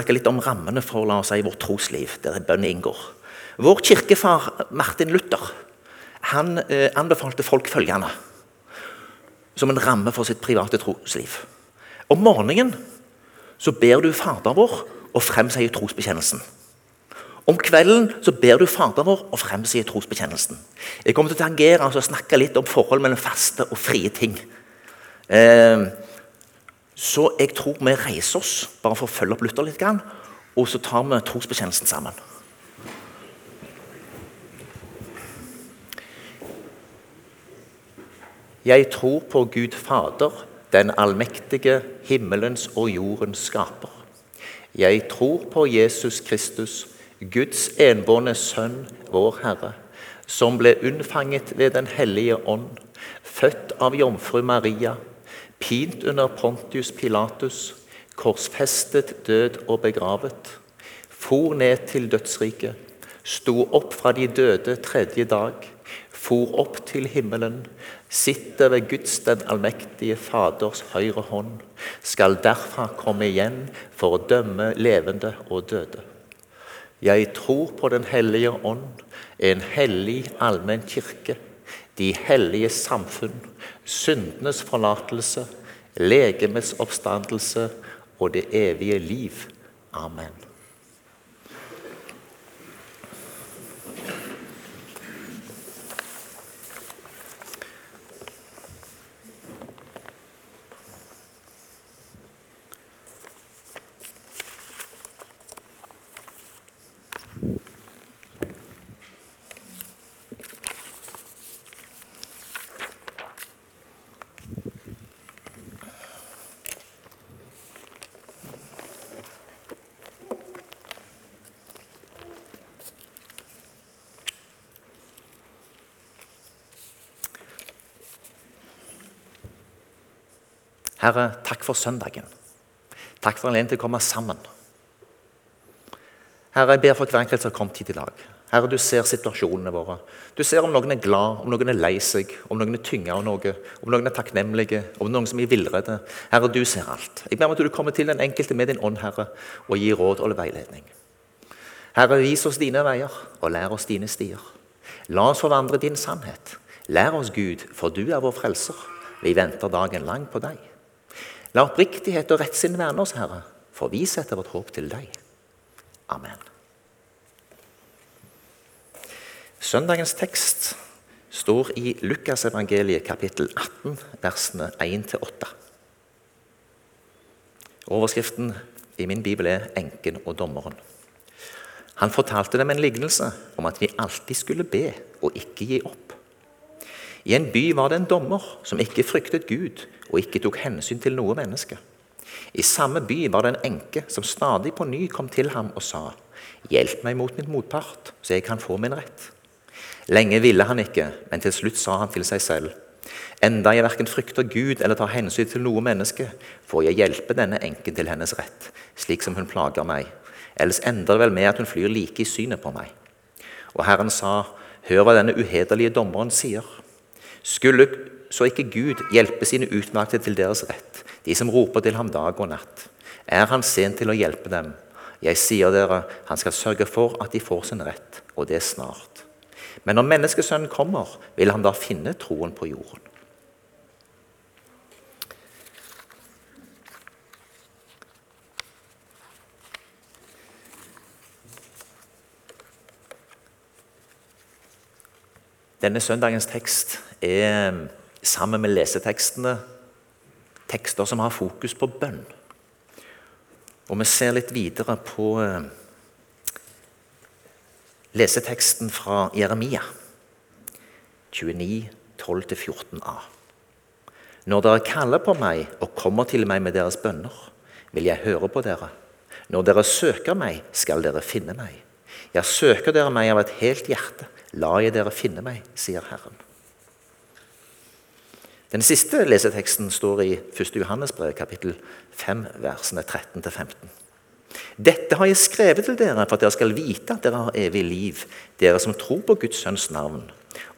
snakke litt om rammene for la oss si, vårt trosliv, der bønn inngår. Vår kirkefar Martin Luther han eh, anbefalte folk følgende som en ramme for sitt private trosliv. Om morgenen så ber du Fader vår og fremsier trosbekjennelsen. Om kvelden så ber du Fader vår og fremsier trosbekjennelsen. Jeg kommer til å tangere altså snakke litt om forhold mellom faste og frie ting. Eh, så jeg tror vi reiser oss bare for å følge opp Luther litt, og så tar vi trosbekjennelsen sammen. Jeg tror på Gud Fader, den allmektige, himmelens og jordens skaper. Jeg tror på Jesus Kristus, Guds enbårne Sønn, vår Herre, som ble unnfanget ved Den hellige ånd, født av jomfru Maria, pint under Pontius Pilatus, korsfestet, død og begravet, for ned til dødsriket, sto opp fra de døde tredje dag, for opp til himmelen, sitter ved Guds den allmektige Faders høyre hånd, skal derfra komme igjen for å dømme levende og døde. Jeg tror på Den hellige ånd, en hellig allmenn kirke, de hellige samfunn, syndenes forlatelse, legemets oppstandelse og det evige liv. Amen. Herre, takk for søndagen. Takk for anledningen til å komme sammen. Herre, jeg ber for hver enkelt som har kommet hit i dag. Herre, du ser situasjonene våre. Du ser om noen er glad, om noen er lei seg, om noen er tynga av noe, om noen er takknemlige, om noen som er villrede. Herre, du ser alt. Jeg ber om at du kommer til den enkelte med din ånd, Herre, og gir råd og veiledning. Herre, vis oss dine veier, og lær oss dine stier. La oss forvandre din sannhet. Lær oss, Gud, for du er vår frelser. Vi venter dagen lang på deg. La oppriktighet og rettsinn verne oss, Herre, for vi setter vårt håp til deg. Amen. Søndagens tekst står i Lukasevangeliet kapittel 18, versene 1-8. Overskriften i min bibel er 'Enken og dommeren'. Han fortalte dem en lignelse om at vi alltid skulle be og ikke gi opp. I en by var det en dommer som ikke fryktet Gud og ikke tok hensyn til noe menneske. I samme by var det en enke som stadig på ny kom til ham og sa:" Hjelp meg mot min motpart, så jeg kan få min rett. Lenge ville han ikke, men til slutt sa han til seg selv:" Enda jeg verken frykter Gud eller tar hensyn til noe menneske, får jeg hjelpe denne enken til hennes rett, slik som hun plager meg. Ellers ender det vel med at hun flyr like i synet på meg. Og Herren sa, hør hva denne uhederlige dommeren sier. Skulle så ikke Gud hjelpe sine utvalgte til deres rett, de som roper til ham dag og natt? Er han sen til å hjelpe dem? Jeg sier dere, han skal sørge for at de får sin rett, og det snart. Men når Menneskesønnen kommer, vil han da finne troen på jorden? Denne søndagens tekst er sammen med lesetekstene tekster som har fokus på bønn. Og vi ser litt videre på eh, leseteksten fra Jeremia 29, 12-14a. Når dere kaller på meg og kommer til meg med deres bønner, vil jeg høre på dere. Når dere søker meg, skal dere finne meg. Ja, søker dere meg av et helt hjerte, la jeg dere finne meg, sier Herren. Den siste leseteksten står i 1. Johannes brev, kapittel 5, versene 13-15. Dette har jeg skrevet til dere for at dere skal vite at dere har evig liv, dere som tror på Guds sønns navn.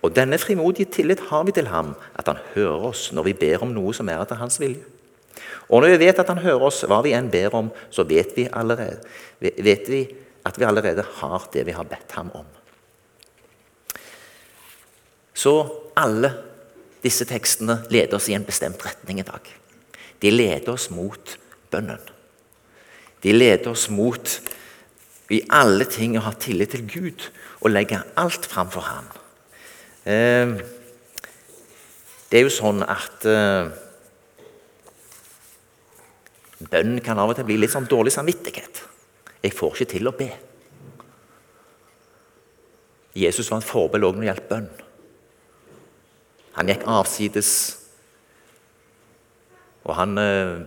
Og denne frimodige tillit har vi til ham, at han hører oss når vi ber om noe som er etter hans vilje. Og når vi vet at han hører oss hva vi enn ber om, så vet vi, allerede, vet vi at vi allerede har det vi har bedt ham om. Så alle disse tekstene leder oss i en bestemt retning i dag. De leder oss mot bønnen. De leder oss mot i alle ting å ha tillit til Gud og legge alt framfor ham. Eh, det er jo sånn at eh, Bønn kan av og til bli litt sånn dårlig samvittighet. Jeg får ikke til å be. Jesus var en forbilde også når det gjaldt bønn. Han gikk avsides, og han eh,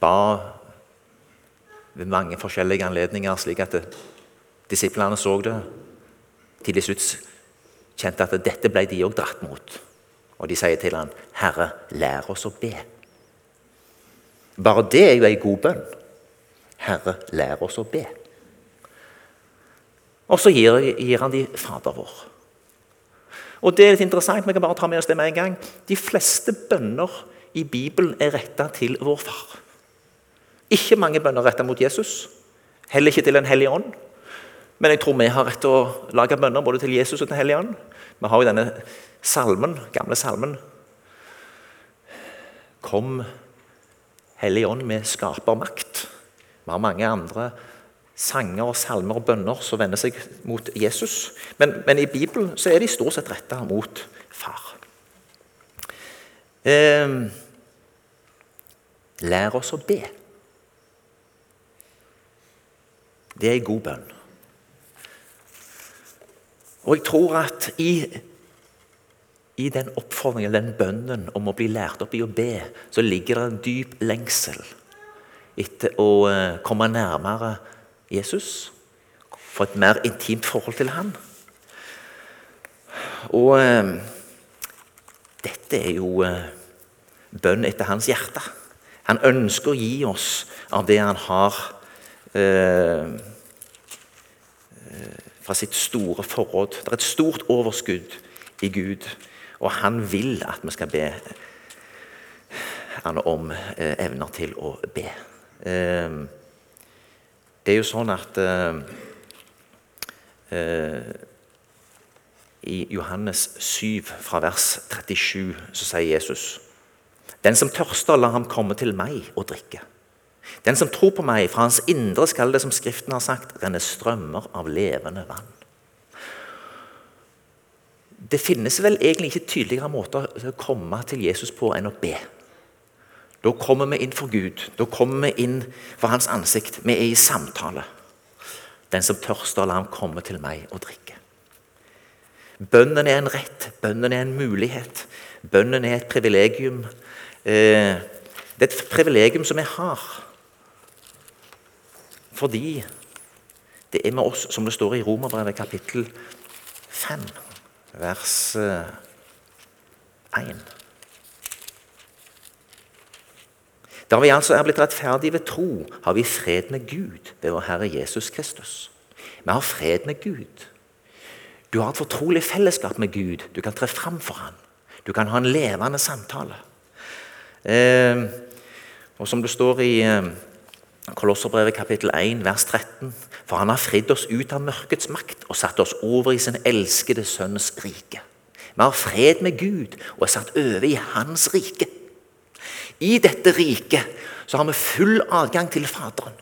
ba ved mange forskjellige anledninger, slik at disiplene så det. Til slutt kjente at dette ble de òg dratt mot. Og de sier til han, 'Herre, lær oss å be'. Bare det er jo ei god bønn. Herre, lær oss å be. Og så gir, gir han de Fader vår. Og det er litt interessant, Vi kan bare ta med oss det med en gang. De fleste bønner i Bibelen er retta til vår far. Ikke mange bønner retta mot Jesus. Heller ikke til Den hellige ånd. Men jeg tror vi har rett til å lage bønner både til Jesus og til hellige ånd. Vi har jo denne salmen, gamle salmen. Kom, Hellige Ånd, med skapermakt. Vi har mange andre sanger, salmer og bønner som vender seg mot Jesus. Men, men i Bibelen så er de stort sett retta mot far. Eh, lær oss å be. Det er en god bønn. Og jeg tror at i, i den oppfordringen, den bønnen om å bli lært opp i å be, så ligger det en dyp lengsel etter å eh, komme nærmere Jesus. Få et mer intimt forhold til han. Og eh, dette er jo eh, bønn etter hans hjerte. Han ønsker å gi oss av det han har eh, fra sitt store forråd. Det er et stort overskudd i Gud, og han vil at vi skal be han om eh, evner til å be. Eh, det er jo sånn at eh, eh I Johannes 7, fra vers 37, så sier Jesus Den som tørster, la ham komme til meg og drikke. Den som tror på meg, fra hans indre skal det, som Skriften har sagt, renne strømmer av levende vann. Det finnes vel egentlig ikke tydeligere måter å komme til Jesus på enn å be. Da kommer vi inn for Gud. Da kommer vi inn for Hans ansikt. Vi er i samtale. Den som tørster, la ham komme til meg og drikke. Bønnen er en rett, bønnen er en mulighet. Bønnen er et privilegium. Eh, det er et privilegium som vi har. Fordi det er med oss, som det står i Romerbrevet kapittel 5, vers 1. Eh, da vi altså er blitt rettferdige ved tro, har vi fred med Gud ved vår Herre Jesus Kristus. Vi har fred med Gud. Du har et fortrolig fellesskap med Gud. Du kan tre fram for ham. Du kan ha en levende samtale. Eh, og som det står i eh, Kolosserbrevet kapittel 1 vers 13. For han har fridd oss ut av mørkets makt og satt oss over i sin elskede sønns rike. Vi har fred med Gud og er satt over i Hans rike. I dette riket så har vi full adgang til Faderen.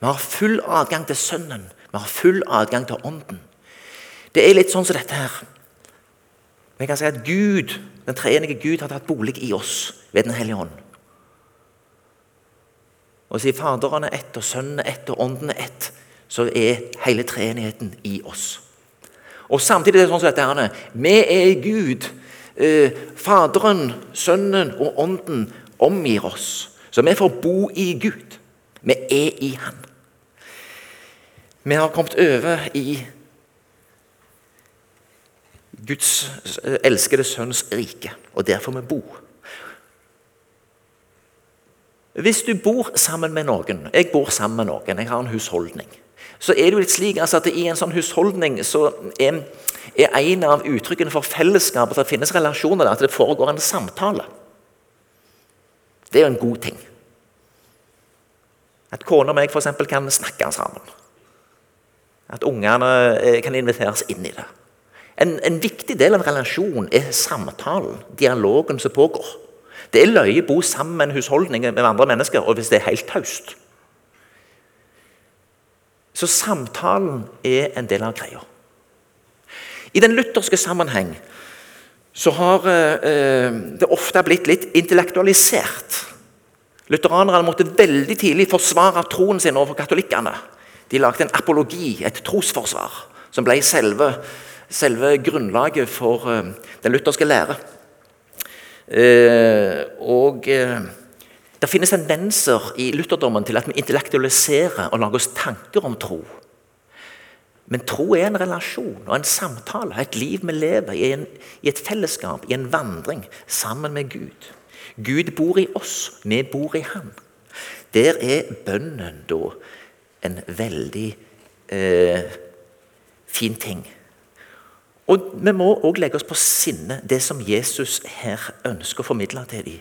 Vi har full adgang til Sønnen. Vi har full adgang til Ånden. Det er litt sånn som dette her. Vi kan si at Gud, Den treenige Gud har tatt bolig i oss ved Den hellige ånd. Og siden Faderen er ett, og Sønnen er ett, og Ånden er ett, så er hele treenigheten i oss. Og Samtidig er det sånn som dette her, vi er Gud. Eh, Faderen, Sønnen og Ånden omgir oss. Så vi får bo i Gud. Vi er i Han. Vi har kommet over i Guds eh, elskede sønns rike, og der får vi bo. Hvis du bor sammen med noen Jeg bor sammen med noen, jeg har en husholdning. Så er det jo litt slik altså, at I en sånn husholdning så er, er en av uttrykkene for fellesskapet at det finnes relasjoner, at det foregår en samtale. Det er jo en god ting. At kona og for eksempel, kan snakke sammen. At ungene eh, kan inviteres inn i det. En, en viktig del av relasjonen er samtalen, dialogen som pågår. Det er løye å bo sammen med en husholdning med andre mennesker og hvis det er helt taust. Så samtalen er en del av greia. I den lutherske sammenheng så har eh, det ofte blitt litt intellektualisert. Lutheranerne måtte veldig tidlig forsvare troen sin overfor katolikkene. De lagde en apologi, et trosforsvar, som ble selve, selve grunnlaget for eh, den lutherske lære. Eh, og eh, det finnes tendenser i lutherdommen til at vi intellektualiserer og lager oss tanker om tro. Men tro er en relasjon og en samtale, et liv vi lever i, en, i et fellesskap, i en vandring sammen med Gud. Gud bor i oss, vi bor i Han. Der er bønnen da en veldig eh, fin ting. Og Vi må òg legge oss på sinne det som Jesus her ønsker å formidle til dem.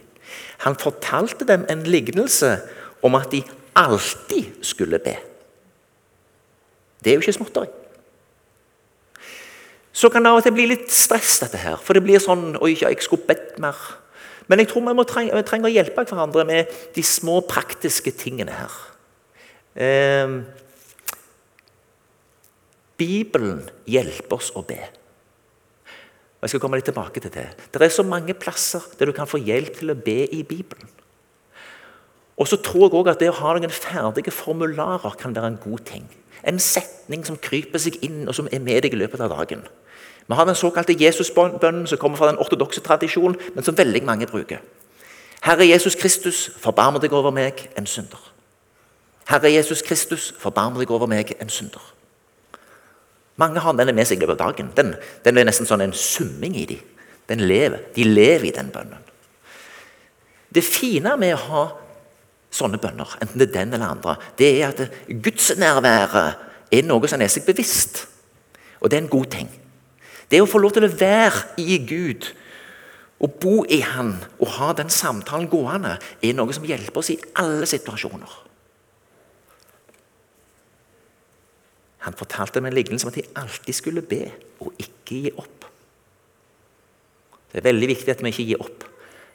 Han fortalte dem en lignelse om at de alltid skulle be. Det er jo ikke småtteri. Så kan det av og til bli litt stress, dette her. For det blir sånn Oi, jeg skulle bedt mer. Men jeg tror vi, treng, vi trenger å hjelpe hverandre med de små, praktiske tingene her. Eh, Bibelen hjelper oss å be. Og Jeg skal komme litt tilbake til det. Det er så mange plasser der du kan få hjelp til å be i Bibelen. Og så tror jeg også at Det å ha noen ferdige formularer kan være en god ting. En setning som kryper seg inn, og som er med deg i løpet av dagen. Vi har den såkalte Jesusbønnen, som kommer fra den ortodokse tradisjonen, men som veldig mange bruker. Herre Jesus Kristus, forbarm deg over meg, en synder. Herre Jesus Kristus, forbarm deg over meg, en synder. Mange har denne med seg i løpet av dagen. Den, den, er nesten sånn en summing i dem. Den lever. De lever i den bønnen. Det fine med å ha sånne bønner, enten det er den eller andre, det er at gudsnærværet er noe som er seg bevisst. Og det er en god ting. Det å få lov til å være i Gud og bo i Han og ha den samtalen gående, er noe som hjelper oss i alle situasjoner. Han fortalte med en lignelse om at de alltid skulle be og ikke gi opp. Det er veldig viktig at vi ikke gir opp.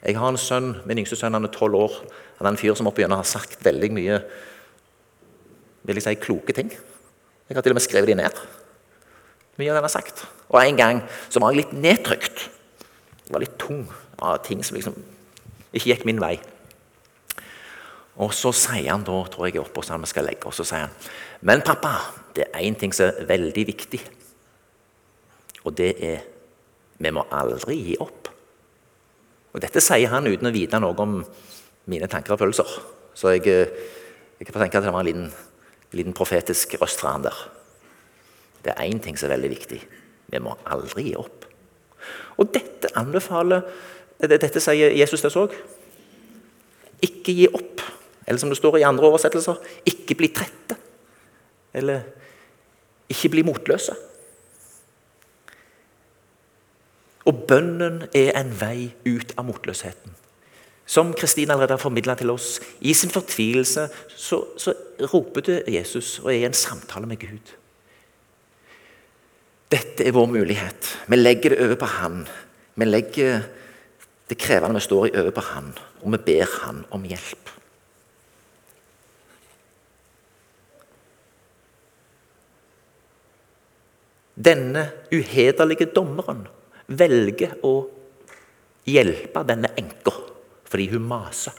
Jeg har en sønn, Min yngste sønn han er tolv år. Han er en fyr som opp igjennom har sagt veldig mye vil jeg si, kloke ting. Jeg har til og med skrevet de ned. Mye av det han har sagt. Og En gang så var jeg litt nedtrykt. Det var litt tung av ting som liksom ikke gikk min vei. Og Så sier han da, tror jeg er oppe hos han vi skal legge oss, så sier han Men pappa, det er én ting som er veldig viktig. Og det er vi må aldri gi opp. Og Dette sier han uten å vite noe om mine tanker og følelser. Så jeg, jeg kan tenke at det var en liten, liten profetisk røst fra han der. Det er én ting som er veldig viktig. Vi må aldri gi opp. Og dette anbefaler Dette sier Jesus til oss òg. Ikke gi opp. Eller som det står i andre oversettelser ikke bli trette. Eller ikke bli motløse. Og bønnen er en vei ut av motløsheten. Som Kristine allerede har formidla til oss. I sin fortvilelse så, så roper du Jesus og er i en samtale med Gud. Dette er vår mulighet. Vi legger det over på Han. Vi legger det krevende vi står i, over på Han, og vi ber Han om hjelp. Denne uhederlige dommeren velger å hjelpe denne enka fordi hun maser.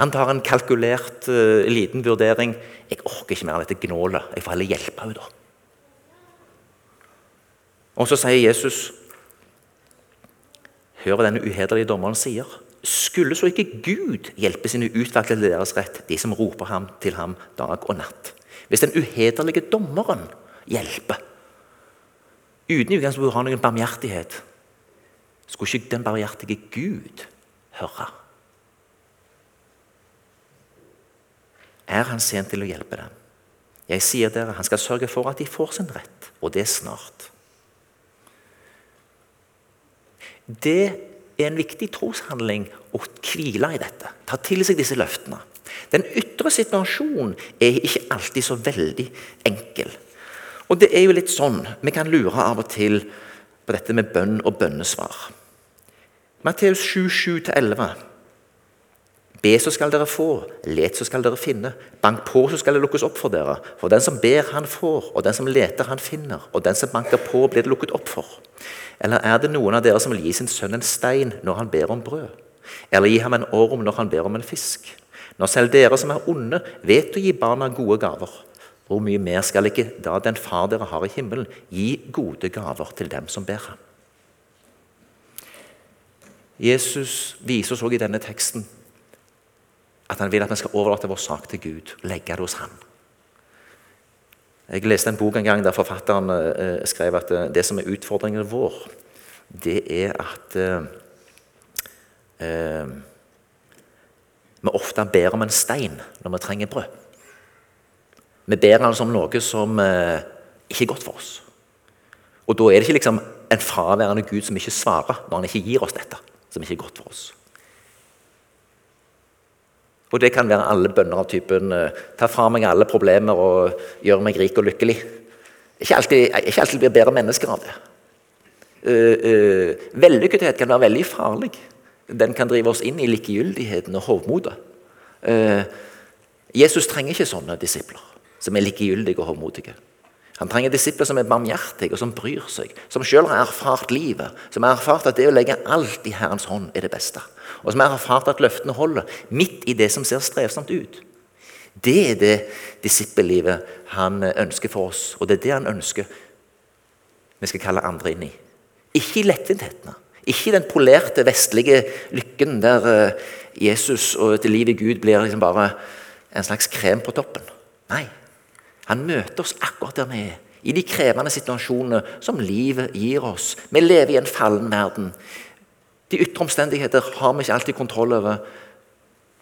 Han tar en kalkulert uh, liten vurdering. 'Jeg orker ikke mer av dette gnålet. Jeg får heller hjelpe henne.' da. Og så sier Jesus Hør hva denne uhederlige dommeren sier. Skulle så ikke Gud hjelpe sine utvalgte deres rett, de som roper ham til ham dag og natt? Hvis den uhederlige dommeren hjelper, uten i å ha noen barmhjertighet, skulle ikke den barmhjertige Gud høre? Er han sent til å hjelpe dem? Jeg sier dere, han skal sørge for at de får sin rett, og det snart. Det er en viktig troshandling å hvile i dette. Ta til seg disse løftene. Den ytre situasjonen er ikke alltid så veldig enkel. Og det er jo litt sånn, Vi kan lure av og til på dette med bønn og bønnesvar. Matteus 7, 7-11. Be, så skal dere få. Let, så skal dere finne. Bank på, så skal det lukkes opp for dere. For den som ber, han får. Og den som leter, han finner. Og den som banker på, blir det lukket opp for. Eller er det noen av dere som vil gi sin sønn en stein når han ber om brød? Eller gi ham en orm når han ber om en fisk? Når selv dere som er onde, vet å gi barna gode gaver, hvor mye mer skal ikke da den far dere har i himmelen, gi gode gaver til dem som ber ham? Jesus viser oss også i denne teksten at han vil at vi skal overlate vår sak til Gud legge det hos ham. Jeg leste en bok en gang der forfatteren eh, skrev at eh, det som er utfordringen vår, det er at eh, eh vi ofte ber om en stein når vi trenger brød. Vi ber altså om noe som eh, ikke er godt for oss. Og da er det ikke liksom en fraværende Gud som ikke svarer når han ikke gir oss dette, som ikke er godt for oss. Og det kan være alle bønner av typen eh, 'ta fra meg alle problemer og gjør meg rik og lykkelig'. Ikke alltid, ikke alltid blir bedre mennesker av det. Uh, uh, vellykkethet kan være veldig farlig. Den kan drive oss inn i likegyldigheten og hovmodet. Uh, Jesus trenger ikke sånne disipler som er likegyldige og hovmodige. Han trenger disipler som er barmhjertige og som bryr seg, som selv har erfart livet, som har erfart at det å legge alt i Herrens hånd er det beste og som har erfart at løftene holder, midt i det som ser strevsomt ut. Det er det disippellivet han ønsker for oss, og det er det han ønsker vi skal kalle andre inn i. Ikke i lettvinthetene, ikke i den polerte, vestlige lykken der eh, Jesus og et liv i Gud blir liksom bare en slags krem på toppen. Nei, han møter oss akkurat der vi er. I de krevende situasjonene som livet gir oss. Vi lever i en fallen verden. De ytre omstendigheter har vi ikke alltid kontroll over.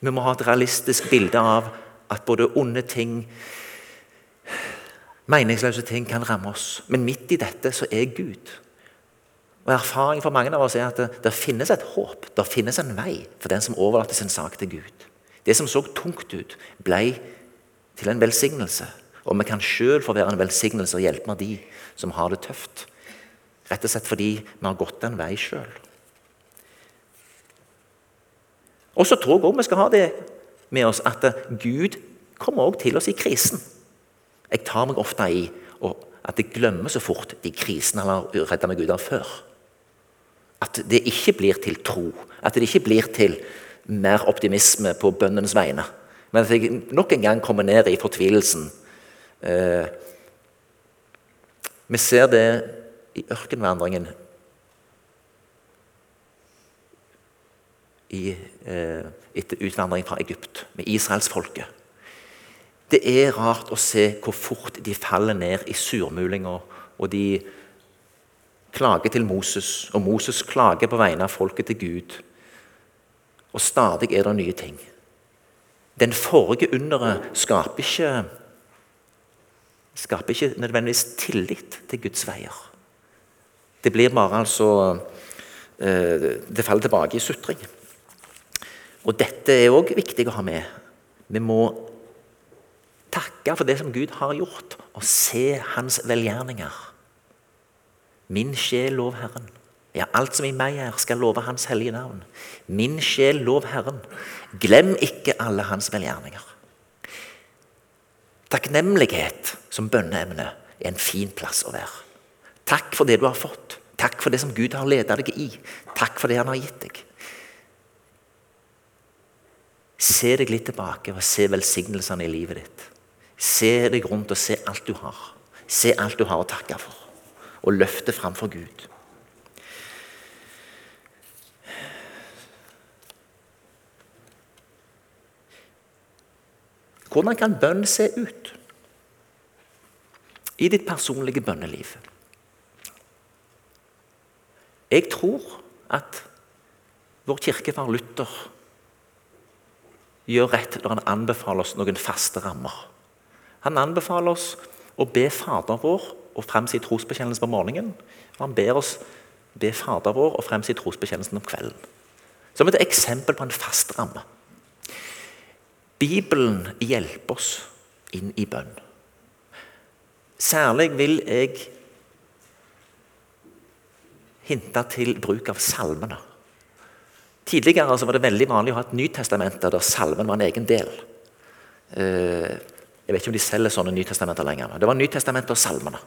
Vi må ha et realistisk bilde av at både onde ting, meningsløse ting, kan ramme oss. Men midt i dette så er Gud. Og Erfaringen for mange av oss er at det, det finnes et håp, det finnes en vei for den som overlater sin sak til Gud. Det som så tungt ut, ble til en velsignelse. Og vi kan sjøl få være en velsignelse og hjelpe med de som har det tøft. Rett og slett fordi vi har gått en vei sjøl. Og så tror jeg også vi skal ha det med oss at Gud kommer også til oss i krisen. Jeg tar meg ofte i at jeg glemmer så fort de krisene han har redda meg ut av før. At det ikke blir til tro. At det ikke blir til mer optimisme på bønnens vegne. Men at jeg nok en gang kommer ned i fortvilelsen. Eh, vi ser det i ørkenvandringen i, eh, etter utvandringen fra Egypt, med israelsfolket. Det er rart å se hvor fort de faller ned i surmulinger, og de klager til Moses, og Moses klager på vegne av folket til Gud. Og stadig er det nye ting. Den forrige underet skaper ikke, skaper ikke nødvendigvis tillit til Guds veier. Det blir bare altså eh, Det faller tilbake i sutring. Og Dette er òg viktig å ha med. Vi må takke for det som Gud har gjort, og se Hans velgjerninger. Min sjel, lov Herren. Ja, alt som i meg er, skal love Hans hellige navn. Min sjel, lov Herren. Glem ikke alle Hans velgjerninger. Takknemlighet som bønneemne er en fin plass å være. Takk for det du har fått. Takk for det som Gud har ledet deg i. Takk for det Han har gitt deg. Se deg litt tilbake og se velsignelsene i livet ditt. Se deg rundt og se alt du har. Se alt du har å takke for, og løfte framfor Gud. Hvordan kan bønn se ut i ditt personlige bønneliv? Jeg tror at vår kirkefar Luther gjør rett når han anbefaler oss noen faste rammer. Han anbefaler oss å be Fader vår og fremsi trosbekjennelsen trosbekjennelse på morgenen. og Han ber oss be Fader vår og fremsi trosbekjennelsen om kvelden. Som et eksempel på en fast ramme. Bibelen hjelper oss inn i bønn. Særlig vil jeg hinte til bruk av salmene. Tidligere var det veldig vanlig å ha et Nytestament der salmen var en egen del. Eh, jeg vet ikke om de selger sånne Nytestamenter lenger. Det var Nytestamentet og salmene.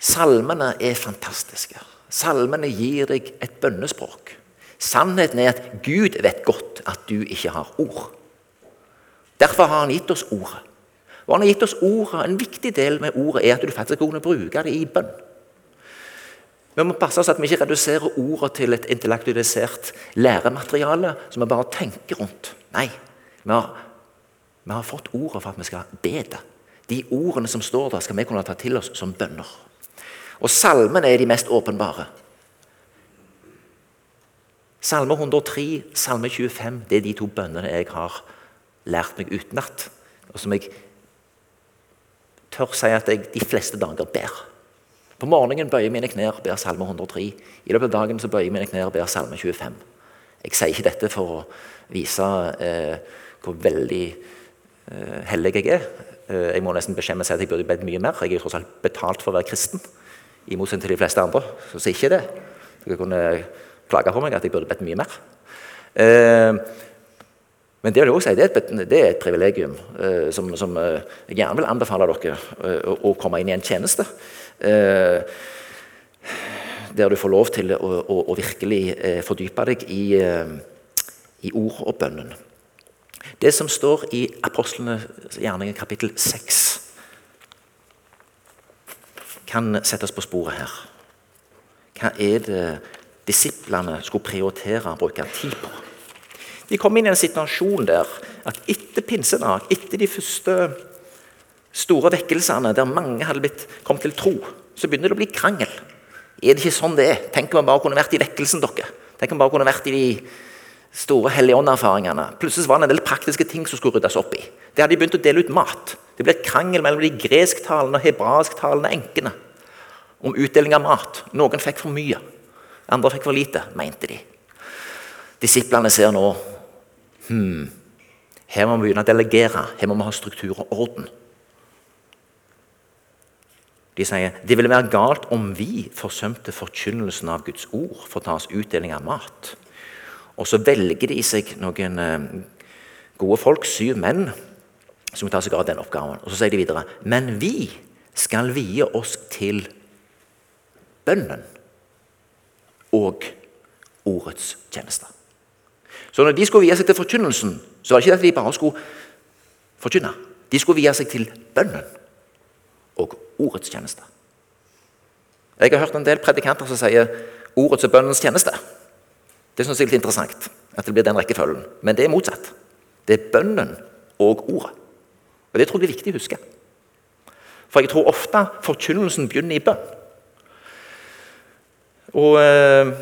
Salmene er fantastiske. Salmene gir deg et bønnespråk. Sannheten er at Gud vet godt at du ikke har ord. Derfor har han gitt oss ordet. Og han har gitt oss ordet, En viktig del med ordet er at du faktisk kan bruke det i bønn. Vi må passe oss at vi ikke reduserer ordet til et intellektualisert læremateriale som vi bare tenker rundt. Nei, vi har, vi har fått ordet for at vi skal be det. De ordene som står der, skal vi kunne ta til oss som bønner. Og salmene er de mest åpenbare. Salme 103, Salme 25 det er de to bønnene jeg har lært meg utenat, og som jeg tør si at jeg de fleste dager ber. På morgenen bøyer mine knær ber Salme 103. I løpet av dagen så bøyer mine knær ber Salme 25. Jeg sier ikke dette for å vise eh, hvor veldig eh, hellig jeg er. Eh, jeg må nesten beskjemme seg at jeg burde bedt mye mer. Jeg er tross alt betalt for å være kristen. I motsetning til de fleste andre som sier ikke det. Dere kunne klage på meg at jeg burde bedt mye mer. Eh, men det vil jeg også si, det er et, det er et privilegium eh, som, som eh, jeg gjerne vil anbefale dere eh, å, å, komme inn i en tjeneste. Eh, der du får lov til å, å, å virkelig eh, fordype deg i, i, ord og bønnen. Det som står i Apostlenes gjerninger kapittel 6, kan settes på sporet her. Hva er det disiplene skulle prioritere å bruke tid på? De kom inn i en situasjon der at etter pinsedag, etter de første store vekkelsene, der mange hadde blitt, kommet til tro, så begynner det å bli krangel. Er det ikke sånn det er? Tenk om vi bare kunne vært i vekkelsen, dere. Tenk om vi bare kunne vært i de store helligånderfaringene. Plutselig var det en del praktiske ting som skulle ryddes opp i. Det hadde de begynt å dele ut mat. Det ble et krangel mellom de gresktalende og hebraisktalende enkene om utdeling av mat. Noen fikk for mye, andre fikk for lite, mente de. Disiplene ser nå Hmm. Her må vi begynne å delegere. Her må vi ha struktur og orden. De sier det ville være galt om vi forsømte forkynnelsen av Guds ord for å ta oss utdeling av mat. Og så velger de seg noen eh, gode folk, syv menn, som tar seg av den oppgaven. Og så sier de videre Men vi skal vie oss til bønnen og ordets tjenester. Så når de skulle vie seg til forkynnelsen, så var det ikke at de bare skulle forkynne. De skulle vie seg til bønnen og ordets tjeneste. Jeg har hørt en del predikanter som sier ordets og bønnens tjeneste. Det syns jeg er litt interessant, at det blir den rekkefølgen. Men det er motsatt. Det er bønnen og ordet. Og Det tror jeg er viktig å huske. For jeg tror ofte forkynnelsen begynner i bønn. Og... Eh,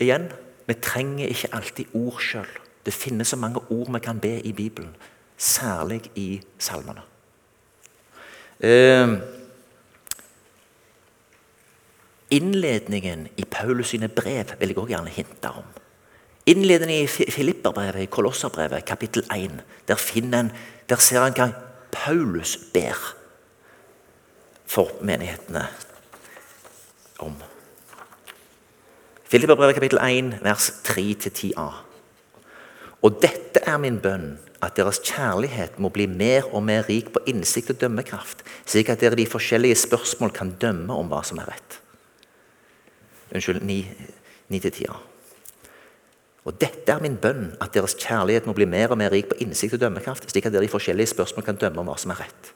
Igjen, vi trenger ikke alltid ord sjøl. Det finnes så mange ord vi kan be i Bibelen, særlig i salmene. Eh, innledningen i Paulus sine brev vil jeg også gjerne hinte om. Innledningen i Filipperbrevet, i Kolosserbrevet, kapittel 1, der, en, der ser han hva Paulus ber for menighetene om. Filipperbrevet kapittel 1, vers 3-10a. Og dette er min bønn, at deres kjærlighet må bli mer og mer rik på innsikt og dømmekraft, slik at dere i de forskjellige spørsmål kan dømme om hva som er rett. Unnskyld, 9-10a. Og dette er min bønn, at deres kjærlighet må bli mer og mer rik på innsikt og dømmekraft, slik at dere i forskjellige spørsmål kan dømme om hva som er rett.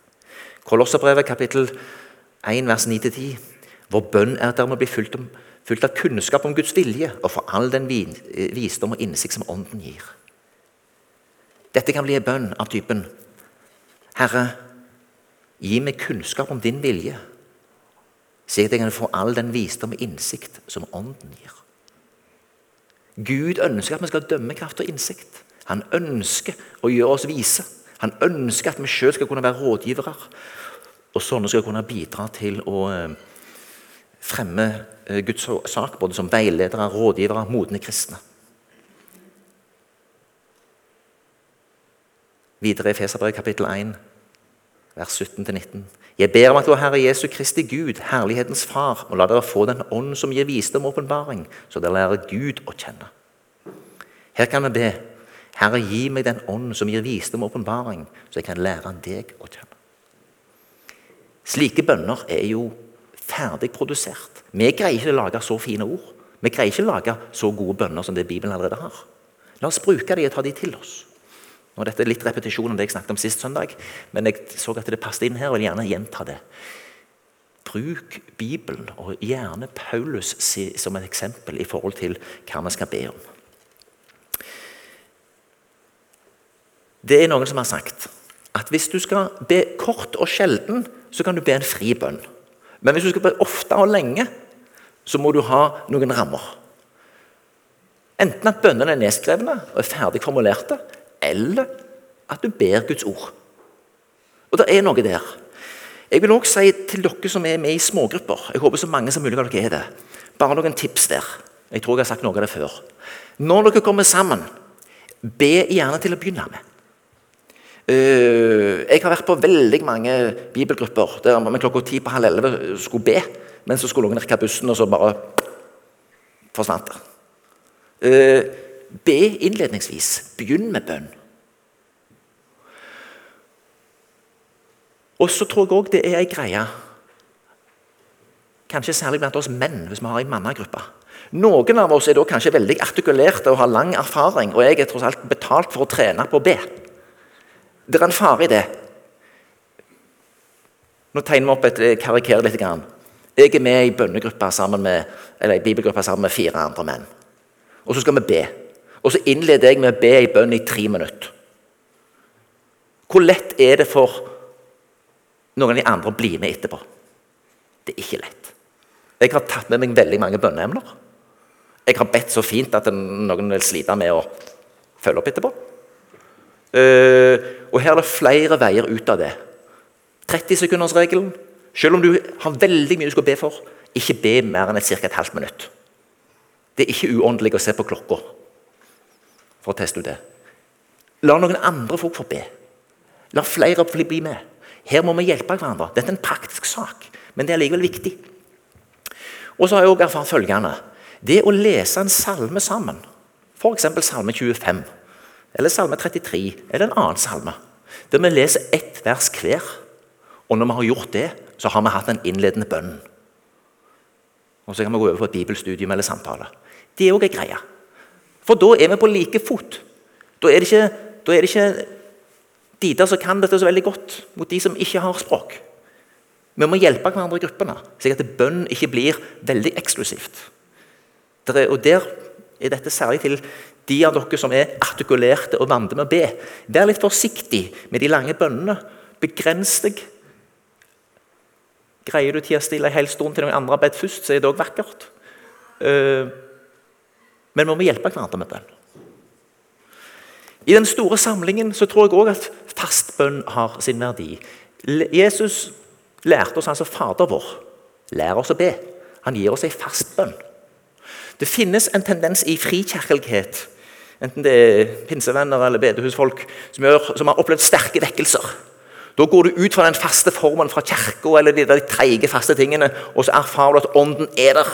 Kolosserbrevet kapittel 1, vers 9-10. Vår bønn er at dere må bli fulgt om Fullt av kunnskap om Guds vilje og for all den visdom og innsikt som Ånden gir. Dette kan bli en bønn av typen Herre, gi meg kunnskap om din vilje, slik at jeg kan få all den visdom og innsikt som Ånden gir. Gud ønsker at vi skal ha dømmekraft og innsikt. Han ønsker å gjøre oss vise. Han ønsker at vi sjøl skal kunne være rådgivere Og sånne skal kunne bidra til å eh, fremme eh, Guds sak, både som veiledere, rådgivere, modne kristne. Videre i Feserbrevet kapittel 1, vers 17-19. Jeg ber om at vår Herre Jesu Kristi Gud, herlighetens Far, må la dere få den ånd som gir visdom og åpenbaring, så dere lærer Gud å kjenne. Her kan vi be Herre, gi meg den ånd som gir visdom og åpenbaring, så jeg kan lære deg å kjenne. Slike bønner er jo ferdig produsert. Vi greier ikke å lage så fine ord. Vi greier ikke å lage så gode bønner som det Bibelen allerede har. La oss bruke de og ta de til oss. Nå, dette er litt repetisjon av det jeg snakket om sist søndag, men jeg så at det passet inn her og vil gjerne gjenta det. Bruk Bibelen, og gjerne Paulus som et eksempel i forhold til hva vi skal be om. Det er noen som har sagt at hvis du skal be kort og sjelden, så kan du be en fri bønn. Men hvis du skal be ofte og lenge, så må du ha noen rammer. Enten at bønnene er nedskrevne og er ferdig formulerte, eller at du ber Guds ord. Og det er noe der. Jeg vil også si til dere som er med i smågrupper Jeg håper så mange som mulig av dere er det. Bare noen tips der. Jeg tror jeg har sagt noe av det før. Når dere kommer sammen, be gjerne til å begynne med. Eh, jeg har vært på veldig mange bibelgrupper der vi klokka ti på halv elleve skulle be, men så skulle noen rekke bussen, og så bare forsvant det. Eh, be innledningsvis. Begynn med bønn. Og så tror jeg òg det er ei greie, kanskje særlig blant oss menn, hvis vi har ei mannegruppe. Noen av oss er da kanskje veldig artikulerte og har lang erfaring, og jeg er tross alt betalt for å trene på å be. Det er en fare i det. Nå tegner vi opp et eh, karikerer litt. Jeg er med i bønnegruppa sammen med, eller i bibelgruppa sammen med fire andre menn. Og så skal vi be. Og så innleder jeg med å be i bønn i tre minutter. Hvor lett er det for noen av de andre å bli med etterpå? Det er ikke lett. Jeg har tatt med meg veldig mange bønneemner. Jeg har bedt så fint at noen vil slite med å følge opp etterpå. Uh, og Her er det flere veier ut av det. 30-sekundersregelen. Selv om du har veldig mye du skal be for, ikke be mer enn ca. et halvt minutt. Det er ikke uåndelig å se på klokka for å teste ut det. La noen andre folk få be. La flere bli med. Her må vi hjelpe hverandre. Dette er en praktisk sak, men det er likevel viktig. Og så har jeg også erfart følgende. Det å lese en salme sammen, f.eks. salme 25 eller Salme 33 eller en annen salme. Der vi leser ett vers hver. Og når vi har gjort det, så har vi hatt en innledende bønn. Og Så kan vi gå over på et bibelstudium eller samtale. Det er òg ei greie. For da er vi på like fot. Da er det ikke, da er det ikke de som kan dette så veldig godt, mot de som ikke har språk. Vi må hjelpe hverandre i gruppene, slik at bønn ikke blir veldig eksklusivt. Der, og Der er dette særlig til de av dere som er artikulerte og vante med å be, vær litt forsiktig med de lange bønnene. Begrens deg. Greier du å stille en hel stund til noen andre har bedt først, så er det òg vakkert. Eh, men vi må hjelpe hverandre med bønn. I den store samlingen så tror jeg òg at fast bønn har sin verdi. Jesus lærte oss altså Fader vår. Lær oss å be. Han gir oss en fast bønn. Det finnes en tendens i frikirkelighet enten det er pinsevenner eller bedehusfolk, som, gjør, som har opplevd sterke vekkelser. Da går du ut fra den faste formen fra kirka eller de, de treige, faste tingene, og så erfarer du at ånden er der.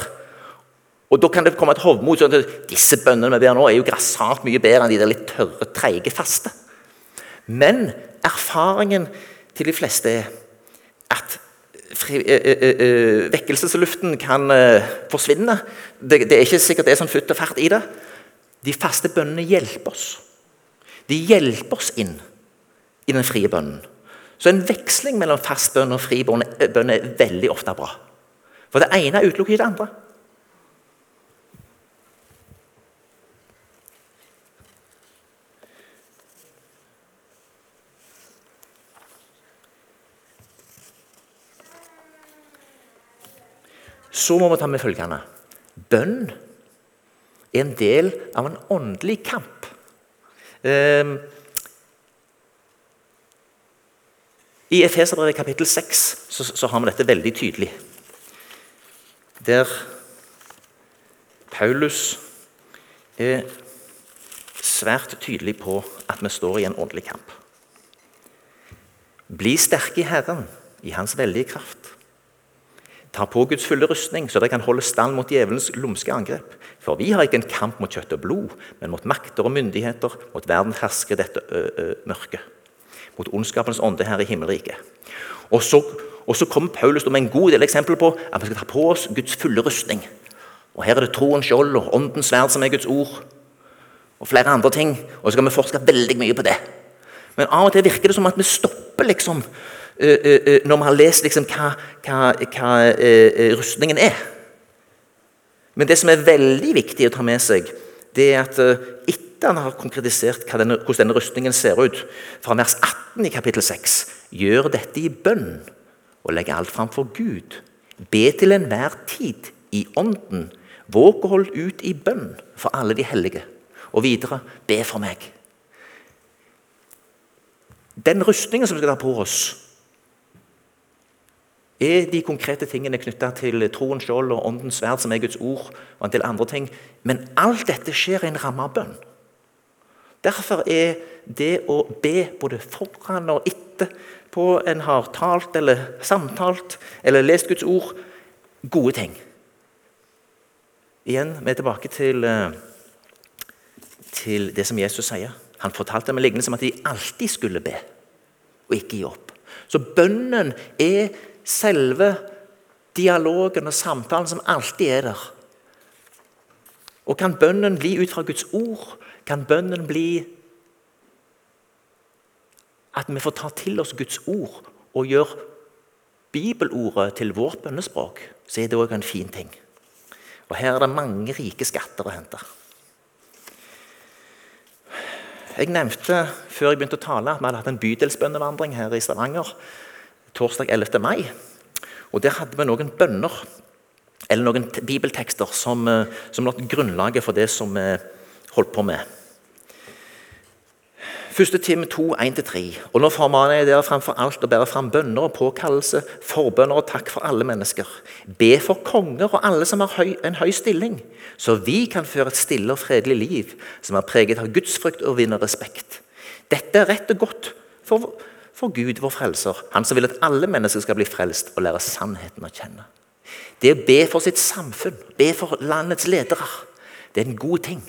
Og Da kan det komme et hovmod. sånn at Disse bønnene vi ber nå, er jo grassat mye bedre enn de der litt tørre, treige, faste. Men erfaringen til de fleste er at fri, ø, ø, ø, vekkelsesluften kan forsvinne. Det, det, er ikke sikkert det er sånn futt og fart i det. De faste bønnene hjelper oss. De hjelper oss inn i den frie bønnen. Så en veksling mellom fast bønn og fri bønn er veldig ofte bra. For det ene utelukker ikke det andre. Så må vi ta med følgende bønn er en del av en åndelig kamp. Ehm, I Efeserbrevet kapittel 6 så, så har vi dette veldig tydelig. Der Paulus er svært tydelig på at vi står i en åndelig kamp. Bli sterke i Herren, i Hans veldige kraft. Ta på Guds fulle rustning, så dere kan holde stand mot djevelens lumske angrep. For vi har ikke en kamp mot kjøtt og blod, men mot makter og myndigheter, mot verden hersker dette ø, ø, mørket. Mot ondskapens ånde her i himmelriket. Og så, og så kommer Paulus med en god del eksempler på at vi skal ta på oss Guds fulle rustning. Og Her er det troens skjold og åndens sverd, som er Guds ord. Og flere andre ting. Og så skal vi forske veldig mye på det. Men av og til virker det som at vi stopper liksom når vi har lest liksom hva, hva, hva rustningen er. Men det som er veldig viktig å ta med seg, det er at etter han har konkretisert denne, hvordan denne rustningen ser ut, fra vers 18 i kapittel 6, gjør dette i bønn og legger alt fram for Gud. Be til enhver tid i ånden. Våg å holde ut i bønn for alle de hellige. Og videre be for meg. Den rustningen som vi skal ta på oss, er de konkrete tingene knytta til troens skjold og åndens sverd, som er Guds ord, og en del andre ting. Men alt dette skjer i en ramme av bønn. Derfor er det å be både foran og etter på en har talt eller samtalt eller lest Guds ord, gode ting. Igjen, vi er tilbake til, eh, til det som Jesus sier. Han fortalte med lignende som at de alltid skulle be, og ikke gi opp. Så bønnen er selve dialogen og samtalen som alltid er der. Og kan bønnen bli ut fra Guds ord? Kan bønnen bli at vi får ta til oss Guds ord og gjøre bibelordet til vårt bønnespråk, så er det òg en fin ting. Og Her er det mange rike skatter å hente. Jeg nevnte før jeg begynte å tale, at vi hadde hatt en bydelsbønnevandring her i Stavanger torsdag 11. mai. Og Der hadde vi noen bønner, eller noen bibeltekster, som, eh, som lå grunnlaget for det som vi holdt på med. Første time 2, 1-3. Og nå formaner jeg dere framfor alt å bære fram bønner og påkallelse, forbønner og takk for alle mennesker. Be for konger og alle som har høy, en høy stilling, så vi kan føre et stille og fredelig liv som er preget av gudsfrykt og vinner respekt. Dette er rett og godt for for Gud, vår frelser, han som vil at alle mennesker skal bli frelst og lære sannheten å kjenne. Det å be for sitt samfunn, be for landets ledere, det er en god ting.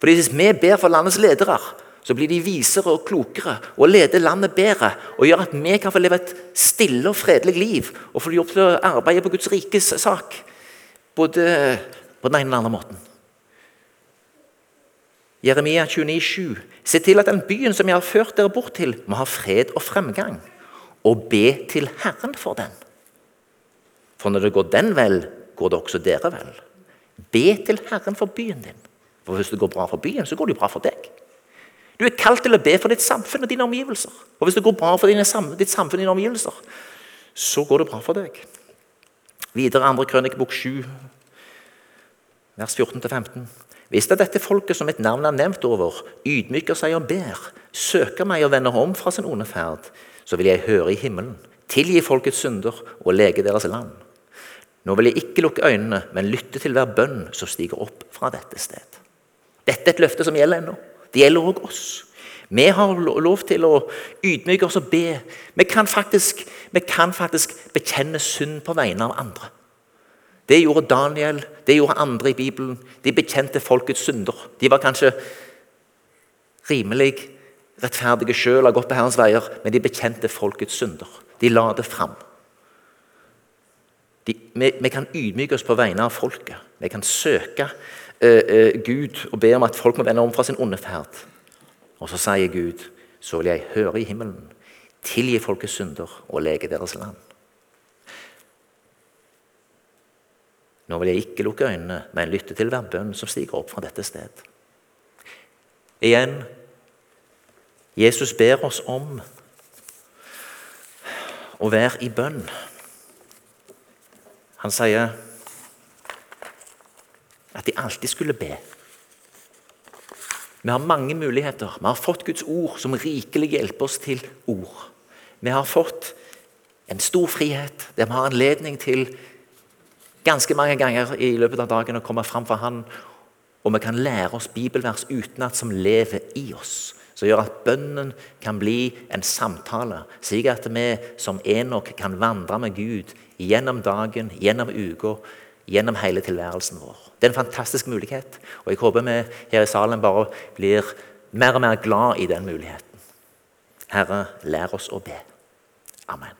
Fordi Hvis vi ber for landets ledere, så blir de visere og klokere og leder landet bedre. Og gjør at vi kan få leve et stille og fredelig liv og få jobb til å arbeide på Guds rikes sak. Både på den ene den andre måten. Jeremia 29, 7. Se til at den byen som jeg har ført dere bort til, må ha fred og fremgang, og be til Herren for den. For når det går den vel, går det også dere vel. Be til Herren for byen din. For hvis det går bra for byen, så går det jo bra for deg. Du er kalt til å be for ditt samfunn og dine omgivelser. Og hvis det går bra for ditt samfunn og dine omgivelser, så går det bra for deg. Videre andre krønikebok 7, vers 14-15. Hvis er dette folket som et navn er nevnt over, ydmyker seg og ber, søker meg og vender om fra sin onde ferd, så vil jeg høre i himmelen, tilgi folkets synder og lege deres land. Nå vil jeg ikke lukke øynene, men lytte til hver bønn som stiger opp fra dette sted. Dette er et løfte som gjelder ennå. Det gjelder òg oss. Vi har lov til å ydmyke oss og be. Vi kan faktisk, vi kan faktisk bekjenne synd på vegne av andre. Det gjorde Daniel, det gjorde andre i Bibelen. De bekjente folkets synder. De var kanskje rimelig rettferdige sjøl, har gått på Herrens veier, men de bekjente folkets synder. De la det fram. De, vi, vi, kan ydmyke oss på vegne av folket. Vi kan søke uh, uh, Gud og be om at folk må vende om fra sin onde ferd. Og så sier Gud, så vil jeg høre i himmelen, tilgi folkets synder og lege deres land. Nå vil jeg ikke lukke øynene, men lytte til hver bønn som stiger opp fra dette sted. Igjen Jesus ber oss om å være i bønn. Han sier at de alltid skulle be. Vi har mange muligheter. Vi har fått Guds ord, som rikelig hjelper oss til ord. Vi har fått en stor frihet der vi har anledning til ganske mange ganger i løpet av dagen å komme fram for Han, og vi kan lære oss bibelvers utenat som lever i oss. Som gjør at bønnen kan bli en samtale, slik at vi som Enok kan vandre med Gud gjennom dagen, gjennom uka, gjennom hele tilværelsen vår. Det er en fantastisk mulighet, og jeg håper vi her i salen bare blir mer og mer glad i den muligheten. Herre, lær oss å be. Amen.